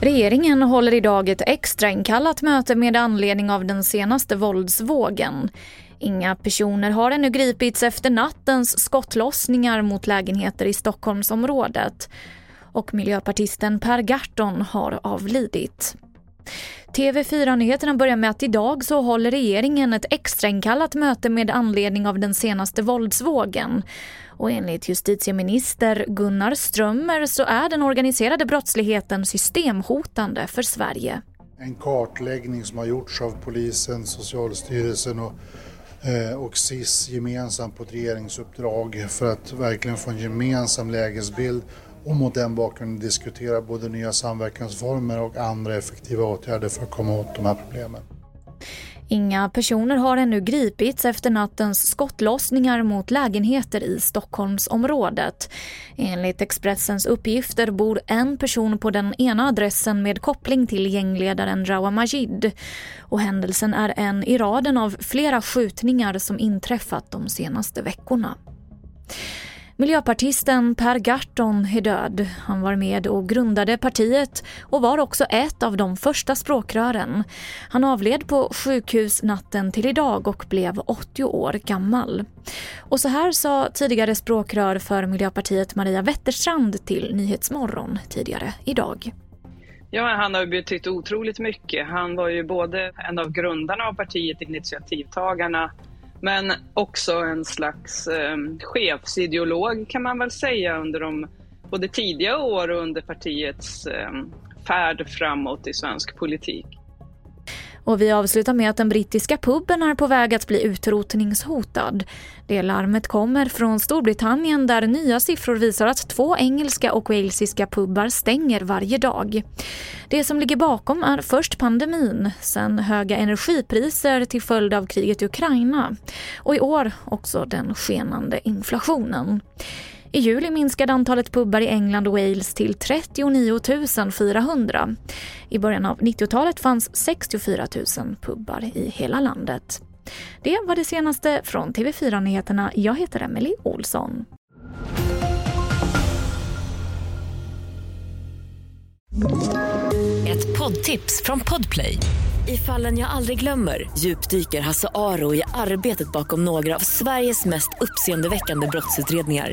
Regeringen håller idag ett extrainkallat möte med anledning av den senaste våldsvågen. Inga personer har ännu gripits efter nattens skottlossningar mot lägenheter i Stockholmsområdet. Och miljöpartisten Per Gahrton har avlidit. TV4-nyheterna börjar med att idag så håller regeringen ett extrainkallat möte med anledning av den senaste våldsvågen. Och enligt justitieminister Gunnar Strömmer så är den organiserade brottsligheten systemhotande för Sverige. En kartläggning som har gjorts av polisen, Socialstyrelsen och, eh, och SIS gemensamt på ett regeringsuppdrag för att verkligen få en gemensam lägesbild och mot den bakgrunden diskutera både nya samverkansformer och andra effektiva åtgärder för att komma åt de här problemen. Inga personer har ännu gripits efter nattens skottlossningar mot lägenheter i Stockholmsområdet. Enligt Expressens uppgifter bor en person på den ena adressen med koppling till gängledaren Rawa Majid. Och händelsen är en i raden av flera skjutningar som inträffat de senaste veckorna. Miljöpartisten Per Gahrton är död. Han var med och grundade partiet och var också ett av de första språkrören. Han avled på sjukhus natten till idag och blev 80 år gammal. Och så här sa tidigare språkrör för Miljöpartiet Maria Wetterstrand till Nyhetsmorgon tidigare idag. Ja, han har betytt otroligt mycket. Han var ju både en av grundarna av partiet, initiativtagarna men också en slags eh, chefsideolog kan man väl säga under de både tidiga år och under partiets eh, färd framåt i svensk politik. Och vi avslutar med att den brittiska puben är på väg att bli utrotningshotad. Det larmet kommer från Storbritannien där nya siffror visar att två engelska och walesiska pubar stänger varje dag. Det som ligger bakom är först pandemin, sen höga energipriser till följd av kriget i Ukraina och i år också den skenande inflationen. I juli minskade antalet pubbar i England och Wales till 39 400. I början av 90-talet fanns 64 000 pubbar i hela landet. Det var det senaste från TV4 Nyheterna. Jag heter Emily Olsson. Ett poddtips från Podplay. I fallen jag aldrig glömmer djupdyker Hasse Aro i arbetet bakom några av Sveriges mest uppseendeväckande brottsutredningar